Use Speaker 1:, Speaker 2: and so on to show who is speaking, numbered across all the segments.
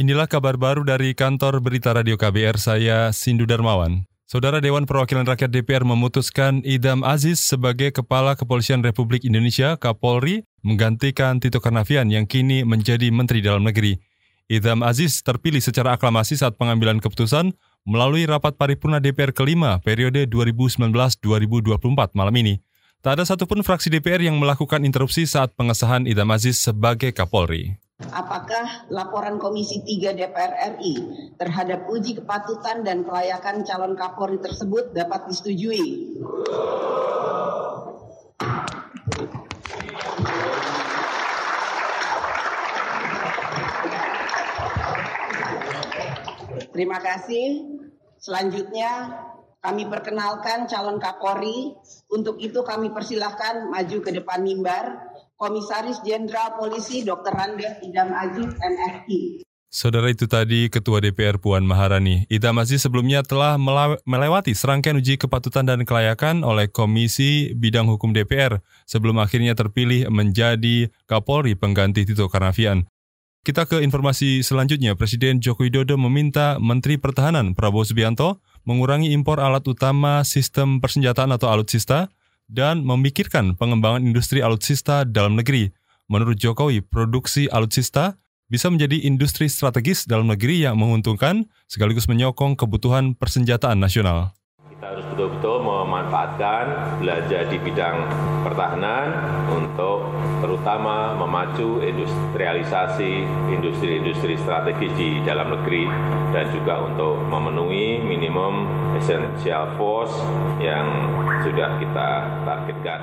Speaker 1: Inilah kabar baru dari kantor berita radio KBR saya Sindu Darmawan. Saudara Dewan Perwakilan Rakyat DPR memutuskan Idam Aziz sebagai Kepala Kepolisian Republik Indonesia Kapolri menggantikan Tito Karnavian yang kini menjadi Menteri Dalam Negeri. Idam Aziz terpilih secara aklamasi saat pengambilan keputusan melalui rapat paripurna DPR kelima periode 2019-2024 malam ini. Tak ada satupun fraksi DPR yang melakukan interupsi saat pengesahan Idam Aziz sebagai Kapolri.
Speaker 2: Apakah laporan Komisi 3 DPR RI terhadap uji kepatutan dan kelayakan calon Kapolri tersebut dapat disetujui? Terima kasih. Selanjutnya kami perkenalkan calon Kapolri. Untuk itu kami persilahkan maju ke depan mimbar Komisaris Jenderal Polisi Dr. Randes Idam Aziz MSI.
Speaker 1: Saudara itu tadi Ketua DPR Puan Maharani. Idam Aziz sebelumnya telah melewati serangkaian uji kepatutan dan kelayakan oleh Komisi Bidang Hukum DPR sebelum akhirnya terpilih menjadi Kapolri pengganti Tito Karnavian. Kita ke informasi selanjutnya. Presiden Joko Widodo meminta Menteri Pertahanan Prabowo Subianto mengurangi impor alat utama sistem persenjataan atau alutsista dan memikirkan pengembangan industri alutsista dalam negeri. Menurut Jokowi, produksi alutsista bisa menjadi industri strategis dalam negeri yang menguntungkan sekaligus menyokong kebutuhan persenjataan nasional.
Speaker 3: Kita harus betul-betul memanfaatkan belanja di bidang pertahanan untuk terutama memacu industrialisasi industri-industri strategis di dalam negeri dan juga untuk memenuhi minimum essential force yang sudah kita targetkan.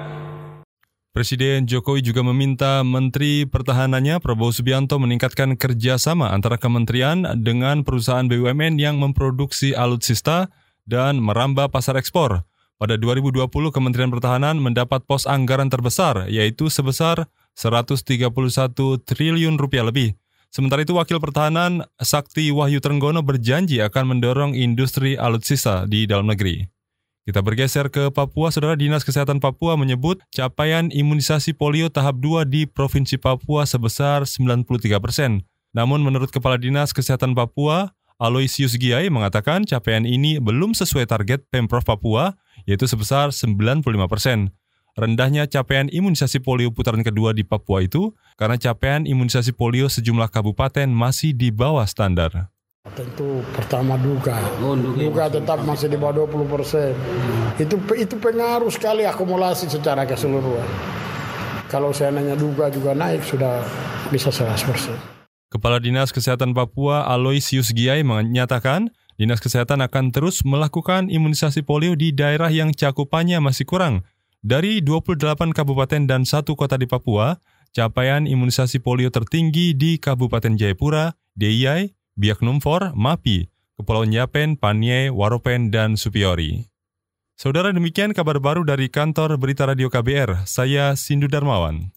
Speaker 1: Presiden Jokowi juga meminta Menteri Pertahanannya Prabowo Subianto meningkatkan kerjasama antara kementerian dengan perusahaan BUMN yang memproduksi alutsista dan merambah pasar ekspor. Pada 2020, Kementerian Pertahanan mendapat pos anggaran terbesar, yaitu sebesar 131 triliun rupiah lebih. Sementara itu, Wakil Pertahanan Sakti Wahyu Trenggono berjanji akan mendorong industri alutsista di dalam negeri. Kita bergeser ke Papua, Saudara Dinas Kesehatan Papua menyebut capaian imunisasi polio tahap 2 di Provinsi Papua sebesar 93 persen. Namun menurut Kepala Dinas Kesehatan Papua, Aloysius Giai mengatakan capaian ini belum sesuai target Pemprov Papua, yaitu sebesar 95 persen. Rendahnya capaian imunisasi polio putaran kedua di Papua itu karena capaian imunisasi polio sejumlah kabupaten masih di bawah standar.
Speaker 4: Tentu pertama duga, oh, duga tetap masih di bawah 20 persen. Hmm. Itu itu pengaruh sekali akumulasi secara keseluruhan. Kalau saya nanya duga juga naik sudah bisa 100 persen.
Speaker 1: Kepala Dinas Kesehatan Papua Aloysius Giai menyatakan, Dinas Kesehatan akan terus melakukan imunisasi polio di daerah yang cakupannya masih kurang. Dari 28 kabupaten dan satu kota di Papua, capaian imunisasi polio tertinggi di Kabupaten Jayapura, DIY, Biak Numfor, Mapi, Kepulauan Yapen, Panie, Waropen, dan Supiori. Saudara demikian kabar baru dari kantor Berita Radio KBR, saya Sindu Darmawan.